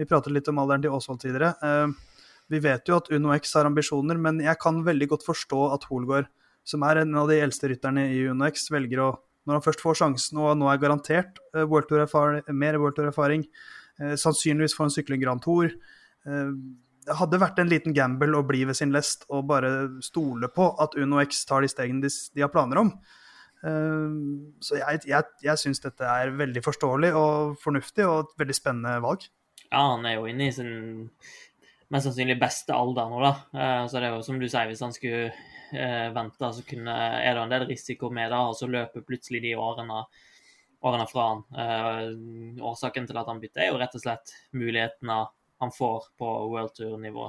vi pratet litt om alderen til Åsvold tidligere. Eh, vi vet jo at Uno X har ambisjoner, men jeg kan veldig godt forstå at Holgaard, som er en av de eldste rytterne i Uno X, velger å når han først får sjansen og nå er garantert uh, World Tour mer World Tour-erfaring, Eh, sannsynligvis får en sykling Grand Tour. Eh, det hadde vært en liten gamble å bli ved sin lest og bare stole på at Uno X tar de stegene de, har planer om. Eh, så jeg, jeg, jeg syns dette er veldig forståelig og fornuftig og et veldig spennende valg. Ja, han er jo inne i sin mest sannsynlig beste alder nå, da. Så det er jo som du sier, hvis han skulle vente, så kunne, er det en del risiko med det, og så løper plutselig de årene årene fra han. Eh, årsaken til at han bytter, er jo rett og slett mulighetene han får på World Tour-nivå.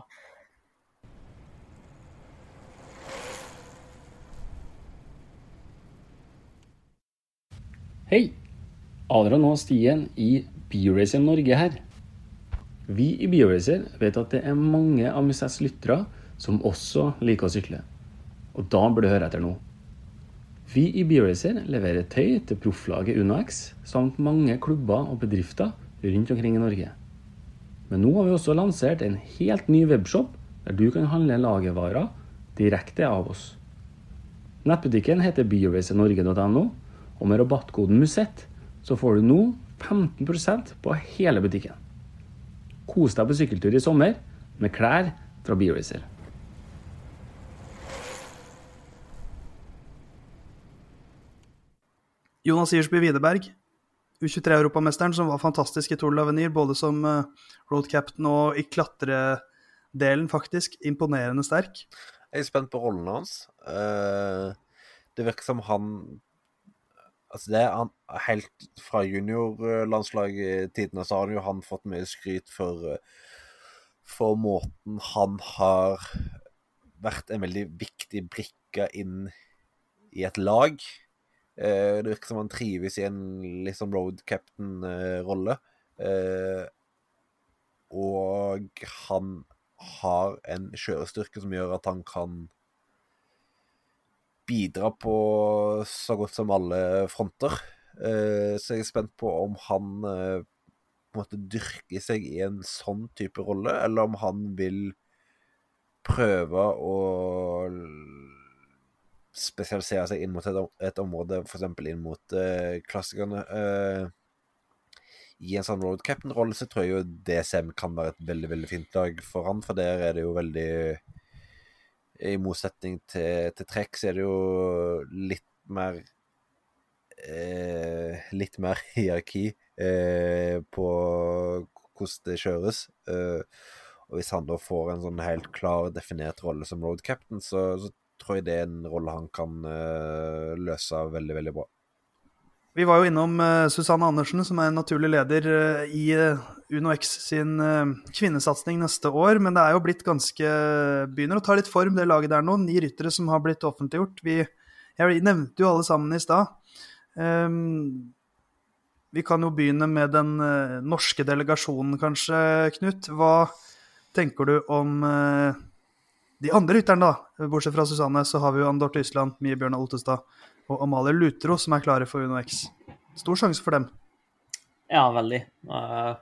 Hei! Adrian og Stien i Bioracer Norge her. Vi i Bioracer vet at det er mange av Musets lyttere som også liker å sykle. Og da burde du høre etter nå. Vi i Bioracer leverer tøy til profflaget UnoX samt mange klubber og bedrifter rundt omkring i Norge. Men nå har vi også lansert en helt ny webshop der du kan handle lagervarer direkte av oss. Nettbutikken heter bioracernorge.no, og med rabattkoden MUSETT så får du nå 15% på hele butikken. Kos deg på sykkeltur i sommer med klær fra Bioracer. Jonas Irsby Widerberg, U23-europamesteren, som var fantastisk i Tour de l'Avenir, både som uh, road captain og i klatredelen, faktisk. Imponerende sterk. Jeg er spent på rollen hans. Uh, det virker som han Altså, det han helt fra juniorlandslagstidene så har jo han fått mye skryt for, for måten han har vært en veldig viktig brikke inn i et lag. Eh, det virker som han trives i en sånn road captain-rolle. Eh, og han har en kjørestyrke som gjør at han kan bidra på så godt som alle fronter. Eh, så jeg er spent på om han på en måte dyrker seg i en sånn type rolle, eller om han vil prøve å spesialisere seg inn mot et, et område, f.eks. inn mot uh, klassikerne. I en sånn road captain-rolle så tror jeg jo DSM kan være et veldig veldig fint lag for han, for der er det jo veldig I motsetning til, til trekk, så er det jo litt mer eh, Litt mer hierarki på hvordan det kjøres. og hvis han da får en sånn helt klar definert rolle som road captain, så, så tror jeg det er en rolle han kan uh, løse veldig, veldig bra. Vi var jo innom uh, Susanne Andersen, som er naturlig leder uh, i UnoX sin kvinnesatsing neste år. Men det er jo blitt ganske Begynner å ta litt form, det laget der nå. Ni ryttere som har blitt offentliggjort. Vi, jeg nevnte jo alle sammen i stad. Um, vi kan jo begynne med den norske delegasjonen, kanskje, Knut. Hva tenker du om de andre rytterne, da, bortsett fra Susanne, så har vi jo Ann Dorte Ysland, Mie Bjørnar Oltestad og Amalie Lutro som er klare for UnoX. Stor sjanse for dem. Ja, veldig. Uh,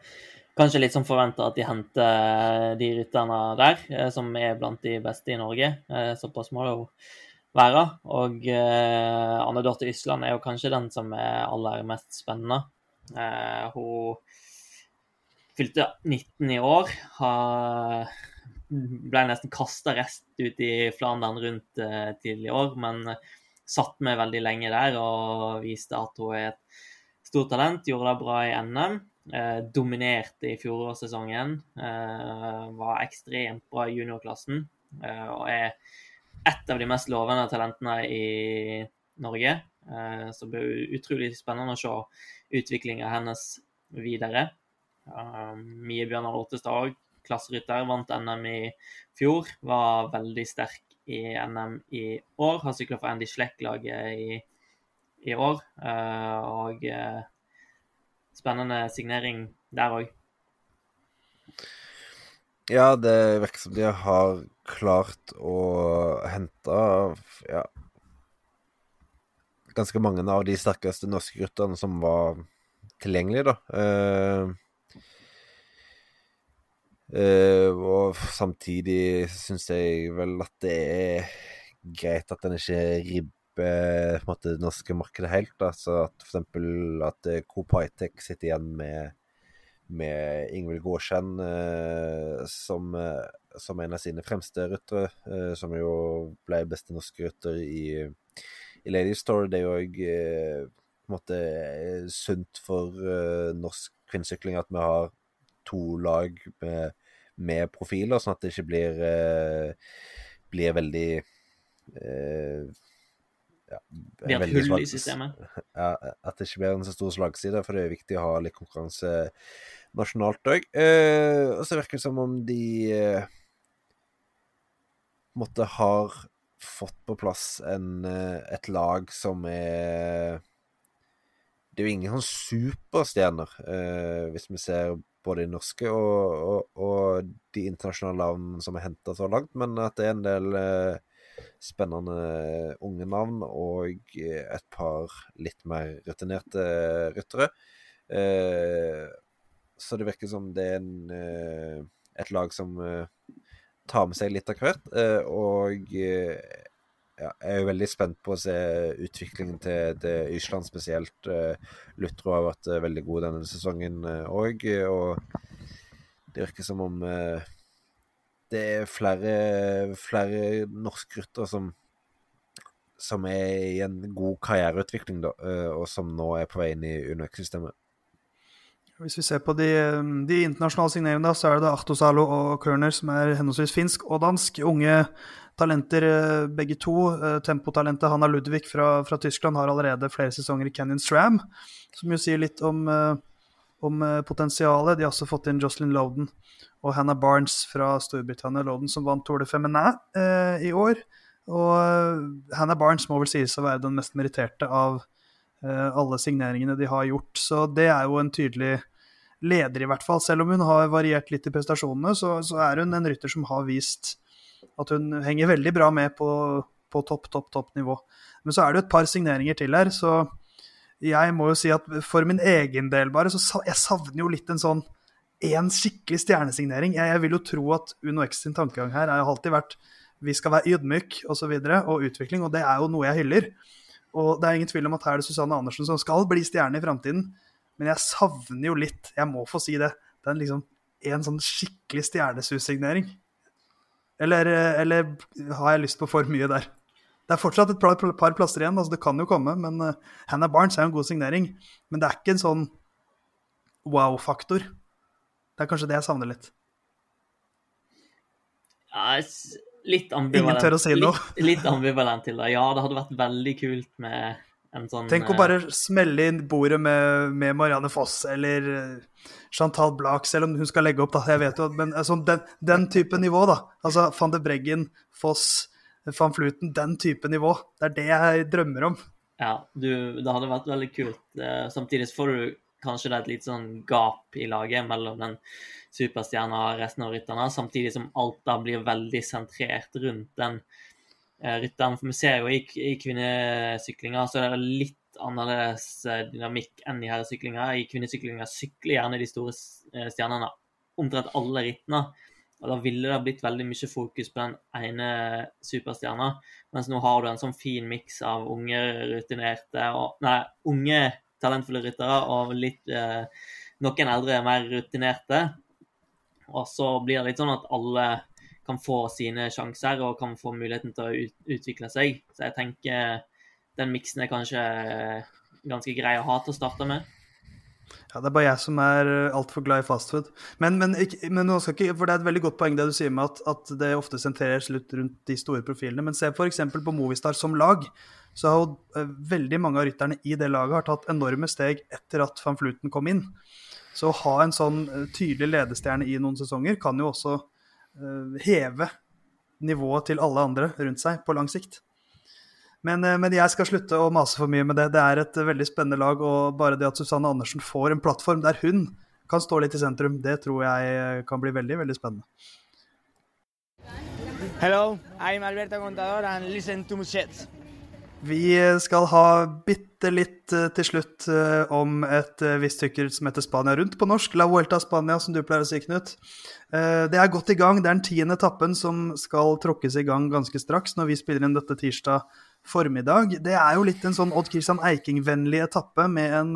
kanskje litt som forventa at de henter de rytterne der, uh, som er blant de beste i Norge. Såpass må det jo være. Og Anne Dorte Ysland er jo kanskje den som er aller mest spennende. hun fylte 19 i år. har ble nesten kasta rest ut i Flandern rundt uh, tidlig i år, men satt med veldig lenge der og viste at hun er et stort talent. Gjorde det bra i NM. Eh, dominerte i fjorårssesongen. Eh, var ekstremt bra i juniorklassen. Eh, og er et av de mest lovende talentene i Norge. Eh, så det blir utrolig spennende å se utviklinga hennes videre. Uh, Mie Bjørnar Ottestad òg, klasserytter, vant NM i fjor. Var veldig sterk i NM i år. Har sykla for Andy Schleck-laget i, i, år. Uh, og uh, spennende signering der òg. Ja, det virker som de har klart å hente ja, ganske mange av de sterkeste norske guttene som var tilgjengelige, da. Uh, og samtidig syns jeg vel at det er greit at en ikke ribber på det norske markedet helt. Da. Så at f.eks. at Coop Hightech sitter igjen med, med Ingvild Gårdskjenn uh, som, uh, som, en av sine fremste ryttere, som jo ble beste norske rytter i, i Lady Store. Det er jo òg på en måte sunt for norsk kvinnesykling at vi har to lag med, med, profiler, sånn at det ikke blir, eh, blir veldig eh, ja, Blir et hull i systemet? Ja, at det ikke blir en så stor slagside, for det er viktig å ha litt konkurranse nasjonalt òg. Eh, og så virker det som om de eh, måtte har fått på plass en, eh, et lag som er Det er jo ingen sånn superstjerner, eh, hvis vi ser både de norske og, og, og de internasjonale navnene som er henta så langt, men at det er en del eh, spennende unge navn og et par litt mer rutinerte ryttere. Eh, så det virker som det er en, eh, et lag som eh, tar med seg litt av hvert. Eh, og eh, ja, jeg er jo veldig spent på å se utviklingen til, til Island spesielt. Uh, Lutro har vært uh, veldig god denne sesongen òg, uh, og det virker som om det er flere, flere norske ryttere som, som er i en god karriereutvikling, da, og som nå er på vei inn i UNOX-systemet. Hvis vi ser på de, de internasjonale signeringene, så er det Ahtosalo og Körner som er henholdsvis finsk og dansk. Unge talenter eh, begge to. Eh, tempotalentet Hanna Ludvig fra, fra, Tyskland har allerede flere sesonger i Canyon Stram, som jo sier litt om, eh, om potensialet. De har også fått inn Jocelyn Loden og Hannah Barnes fra Storbritannia. Loden som vant Tour de Feminin eh, i år. Og Hannah Barnes må vel sies å være den mest meritterte av eh, alle signeringene de har gjort. Så det er jo en tydelig leder, i hvert fall. Selv om hun har variert litt i prestasjonene, så, så er hun en rytter som har vist at hun henger veldig bra med på, på topp, topp, topp nivå. Men så er det jo et par signeringer til her, så jeg må jo si at for min egen del bare, så jeg savner jo litt en sånn én skikkelig stjernesignering. Jeg, jeg vil jo tro at Uno X sin tankegang her har alltid vært vi skal være ydmyk og så videre, og utvikling, og det er jo noe jeg hyller. Og det er ingen tvil om at her er det Susanne Andersen som skal bli stjerne i framtiden, men jeg savner jo litt, jeg må få si det, den liksom en sånn skikkelig stjernesussignering. Eller, eller, har jeg lyst på for mye der? Det er fortsatt et par, plasser igjen, altså det kan jo komme. men uh, Hannah Barnes er jo en god signering. Men det er ikke en sånn wow-faktor. Det er kanskje det jeg savner litt. Ja, litt ambivalent. Ingen tør å si noe. Litt, litt ambivalent til det. Ja, det hadde vært veldig kult med Sånn, Tenk å bare smelle inn bordet med, med Marianne Foss eller eh, Chantal Blak, selv om hun skal legge opp, da. Jeg vet jo, men altså, den, den, type nivå, da. Altså van de Breggen, Foss, van Fluten. Den type nivå. Det er det jeg drømmer om. Ja, du, det hadde vært veldig kult. Eh, samtidig får du kanskje det er et litt sånn gap i laget mellom den superstjerna og resten av rytterne, samtidig som alt da blir veldig sentrert rundt den Eh, rytteren. For vi ser jo i, i kvinnesyklinga så det litt annerledes eh, dynamikk enn i herresyklinga. I kvinnesyklinga sykler gjerne de store eh, stjernene omtrent alle rittene. Og da ville det blitt veldig mye fokus på den ene superstjerna. Mens nå har du en sånn fin miks av unge rutinerte og Nei, unge talentfulle ryttere og litt eh, noen eldre, mer rutinerte. Og så blir det litt sånn at alle kan få sine sjanser og kan få muligheten til å utvikle seg. Så jeg tenker den miksen er kanskje ganske grei å ha til å starte med. Ja, Det er bare jeg som er altfor glad i fastfood. Men, men, men nå skal ikke, for det er et veldig godt poeng det du sier med at, at det ofte sentreres litt rundt de store profilene. Men se f.eks. på Movistar som lag. Så har jo eh, veldig mange av rytterne i det laget har tatt enorme steg etter at van Fluten kom inn. Så å ha en sånn eh, tydelig ledestjerne i noen sesonger kan jo også eh, heve nivået til alle andre rundt seg på lang sikt. Men, eh, men jeg skal slutte å mase for mye med det. Det er et eh, veldig spennende lag, og bare det at Susanne Andersen får en plattform der hun kan stå litt i sentrum, det tror jeg eh, kan bli veldig, veldig spennende. Hello, I'm Alberto Contador and listen to Musets. Vi skal ha bitte litt eh, til slutt eh, om et eh, visst stykke som heter Spania rundt på norsk. La Vuelta Spania, som du pleier å si, Knut. Det er godt i gang. Det er den tiende etappen som skal tråkkes i gang ganske straks når vi spiller inn dette tirsdag formiddag. Det er jo litt en sånn Odd Kristian Eiking-vennlig etappe med en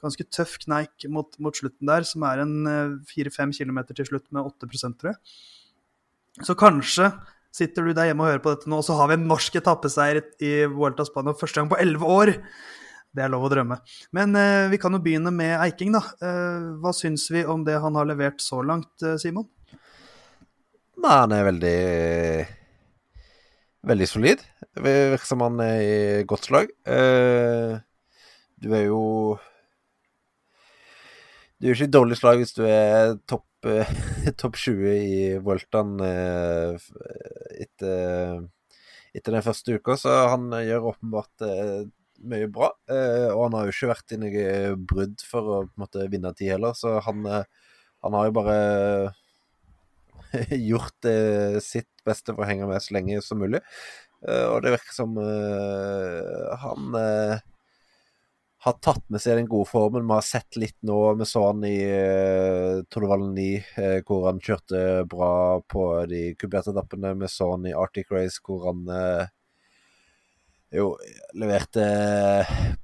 ganske tøff kneik mot, mot slutten der, som er en fire-fem kilometer til slutt med 8 tror jeg. Så kanskje sitter du der hjemme og hører på dette nå, så har vi en norsk etappeseier i Vuelta Spania første gang på elleve år. Det er lov å drømme. Men eh, vi kan jo begynne med Eiking, da. Eh, hva syns vi om det han har levert så langt, eh, Simon? Nei, han er veldig Veldig solid. Virker som han er i godt slag. Eh, du er jo Du er jo ikke i dårlig slag hvis du er topp eh, topp 20 i Vueltaen eh, etter, etter den første uka, så han gjør åpenbart eh, mye bra. Eh, og han har jo ikke vært i noe brudd for å måte vinne tid heller, så han, eh, han har jo bare gjort eh, sitt beste for å henge med så lenge som mulig. Eh, og det virker som eh, han eh, har tatt med seg den gode formen. Vi har sett litt nå, vi så han i Tour de Valeny, eh, hvor han kjørte bra på de kuberte etappene. Vi så han i Arctic Race, hvor han eh, jo leverte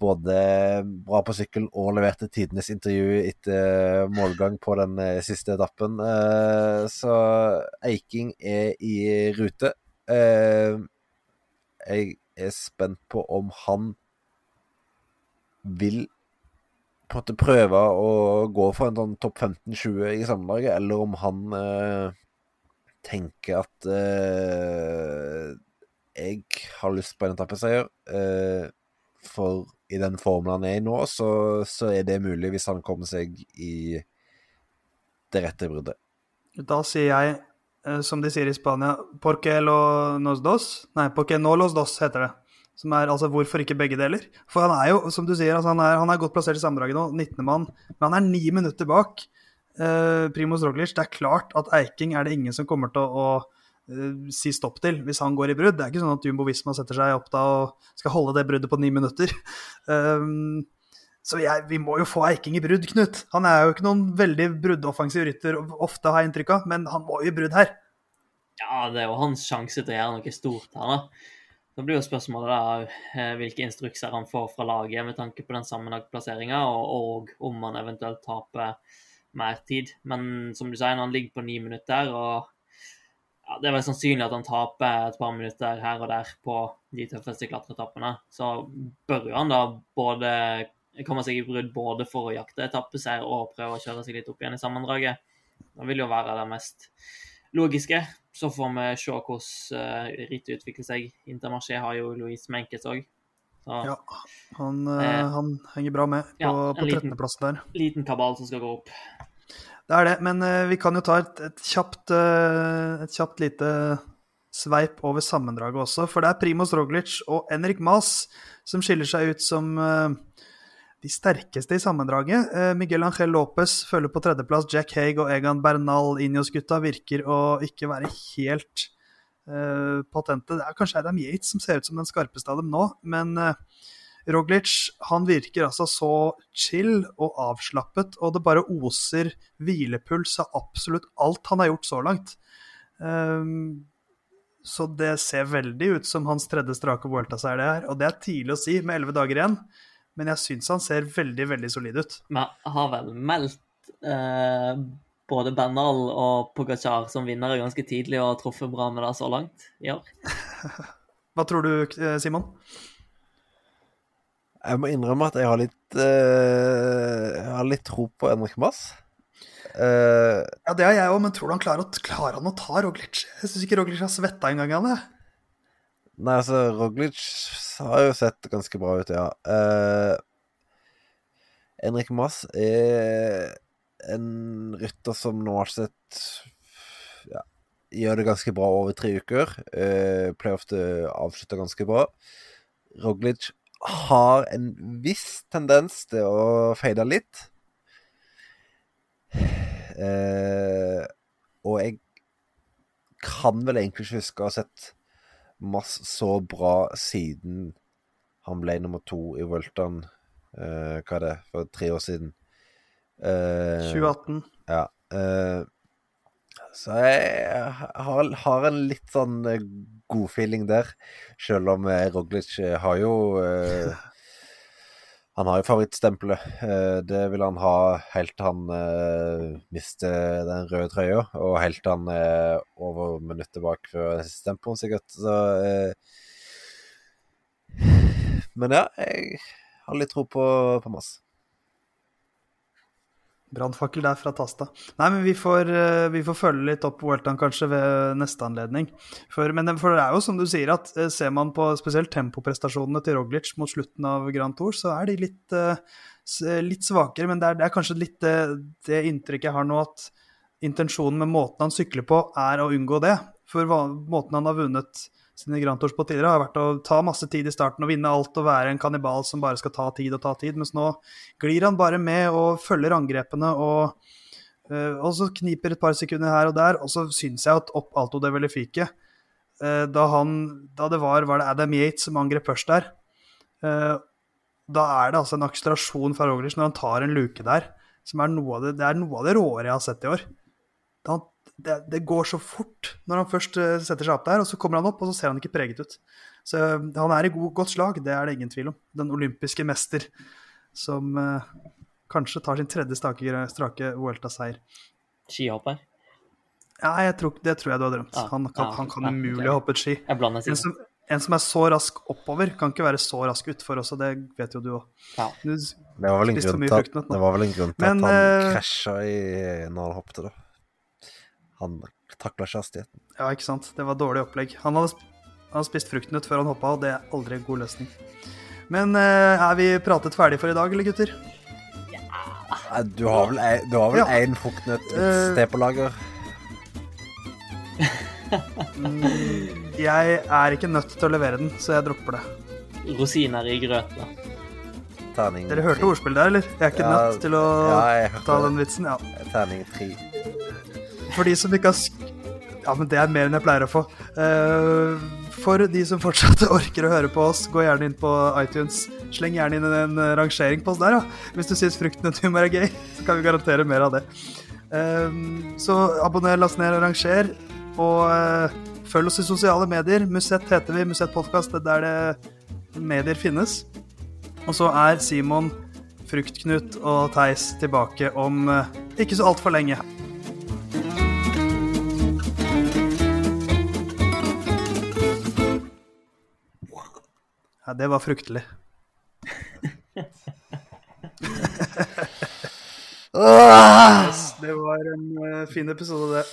både bra på sykkelen og leverte tidenes intervju etter målgang på den eh, siste etappen. Eh, så Eiking er i rute. Eh, jeg er spent på om han vil på en måte prøve å gå for en sånn topp 15-20 i sammendraget, eller om han eh, tenker at eh, jeg har lyst på en etappeseier. Eh, for i den formen han er i nå, så, så er det mulig hvis han kommer seg i det rette bruddet. Da sier jeg, eh, som de sier i Spania, porque lo nos dos? Nei, porque no los dos, heter det. Som er altså hvorfor ikke begge deler? For han er jo, som du sier, altså han, er, han er godt plassert i sammendraget nå, 19. mann, men han er ni minutter bak. Uh, Primoz Roglic, det er klart at Eiking er det ingen som kommer til å, eh, si stopp til hvis han går i brudd. Det er ikke sånn at Jumbo Visma setter seg opp da og skal holde det bruddet på ni minutter. Um, så jeg, vi må jo få Eiking i brudd, Knut. Han er jo ikke noen veldig bruddoffensiv rytter, ofte har jeg inntrykk av, men han må jo i brudd her. Ja, det er jo hans sjanse til å gjøre noe stort her, da. Så blir jo spørsmålet da eh, hvilke instrukser han får fra laget med tanke på den sammenlagtplasseringa, og, og om han eventuelt taper mer tid. Men som du sier, han ligger på ni minutter, og ja, det er vel sannsynlig at han taper et par minutter her og der på de tøffeste klatreetappene, så bør jo han da både komme seg i brudd både for å jakte etappeseier og prøve å kjøre seg litt opp igjen i sammendraget. Det vil jo være det mest logiske. Så får vi se hvordan uh, rittet utvikler seg. Intermarché har jo Louise Menkes òg. Ja, han, Eh, eh, han henger bra med på, ja, på liten- 13.-plassen der. liten kabal som skal gå opp. Det er det, men uh, vi kan jo ta et, et, kjapt, uh, et kjapt lite sveip over sammendraget også. For det er Primoz Roglic og Henrik Mas som skiller seg ut som eh, de sterkeste i sammendraget. Eh, Miguel Ángel Lopez følger på tredjeplass. Jack Haig og Egan Bernal Injos-gutta virker å ikke være helt uh, patente. Det er kanskje Adam Yates som ser ut som den skarpeste av dem nå, men uh, Roglic han virker altså så chill og avslappet, og det bare oser hvilepuls av absolutt alt han har gjort så langt. Um, så det ser veldig ut som hans tredje strake Vuelta-seier, det her. Og det er tidlig å si med elleve dager igjen, men jeg syns han ser veldig, veldig solid ut. Vi har vel meldt eh, både Bernal og Pogacar som vinnere ganske tidlig og truffet bra med det så langt i år. Hva tror du, Simon? Jeg må innrømme at jeg har litt eh, Jeg har litt tro på Henrik Mass. Eh, Ja, det har jeg òg, men tror du han klarer, å, klarer han å ta Roglic? Jeg syns ikke Roglic har svetta engang, han. jeg. Nei, altså, Roglic har jo sett ganske bra ut, ja. Uh, Henrik Mass er en rytter som nå har sett ja, Gjør det ganske bra over tre uker. Uh, pleier ofte å avslutte ganske bra. Roglic har en viss tendens til å fade litt. Uh, og jeg kan vel egentlig ikke huske å ha sett Mass så bra siden han ble nummer to i Vueltaen uh, Hva er det, for tre år siden? Uh, 2018. ja. Uh, så jeg har, har en litt sånn godfeeling god feeling der. Selv om eh, Roglic eh, har jo eh, Han har jo favorittstempelet. Eh, det vil han ha helt til han eh, mister den røde trøya, og helt til han er over minuttet bak før den siste tempoen, sikkert. Så eh, Men ja, jeg har litt tro på, på Mass. Brannfakkel der fra Tasta. Nei, men vi får, eh, vi får følge litt opp Weltan kanskje ved neste anledning. For, men for det er jo som du sier, at eh, ser man på spesielt tempoprestasjonene til Roglic mot slutten av Grand Tour, så er de litt, eh, litt svakere. Men det er, det er kanskje litt det, det inntrykket jeg har nå, at intensjonen med måten han sykler på, er å unngå det. For måten han har vunnet sine Grand Tours på tidligere, har vært å ta masse tid i starten og vinne alt og være en kannibal som bare skal ta tid og ta tid. Mens nå glir han bare med og følger angrepene og, eh, og så kniper et par sekunder her og der. Og så syns jeg at opp Alto de Velifique uh, da, han, da det var, var det Adam Yates som angrep først der, eh, da er det altså en akselerasjon fra Roglic når han tar en luke der, som er noe av det, det er noe av det råere jeg har sett i år. Da han, det, det går så fort når han først eh, setter seg opp der, og så kommer han opp, og så ser han ikke preget ut. Så eh, han er i god, godt slag, det er det ingen tvil om. Den olympiske mester som eh, kanskje tar sin tredje strake, strake Vuelta-seier. Skihopper. Ja, jeg tror, det tror jeg du har drømt. Ja, Han kan, ja, han kan ja, umulig ha hoppe et ski. Jeg En som, en som er så rask oppover, kan ikke være så rask utfor også, det vet jo du òg. Ja. Det var vel en grunn til at, det var vel en grunn til at han eh, krasja i, når han hoppet, da. Han takla ikke hastigheten. Ja, ikke sant. Det var dårlig opplegg. Han hadde, han hadde spist fruktnøtt før han hoppa, og det er aldri en god løsning. Men eh, er vi pratet ferdig for i dag, eller gutter? Ja. Du har vel ei- du har vel Ja. én fruktnøtt et Eh, sted på lager? Jeg er ikke nødt til å levere den, så jeg dropper det. Rosiner i grøta. Terning Dere hørte ordspillet der, eller? Jeg er ikke Ja, nødt til å Ja, ta den vitsen. Ja. Terning tre. For de som ikke har Ja, men det er mer enn jeg pleier å få. Uh, for de som fortsatt orker å høre på oss, gå gjerne inn på iTunes. Sleng gjerne inn en rangering på oss der, ja. Hvis du syns frukten og humor er gøy, så kan vi garantere mer av det. Eh, så abonner, last ned og ranger. Og uh, følg oss i sosiale medier. Musett heter vi. Musett Podkast. Er der det medier finnes. Og så er Simon, Fruktknut og Theis tilbake om ikke så altfor lenge. Ja, det var fryktelig. Det var en eh, fin episode, det.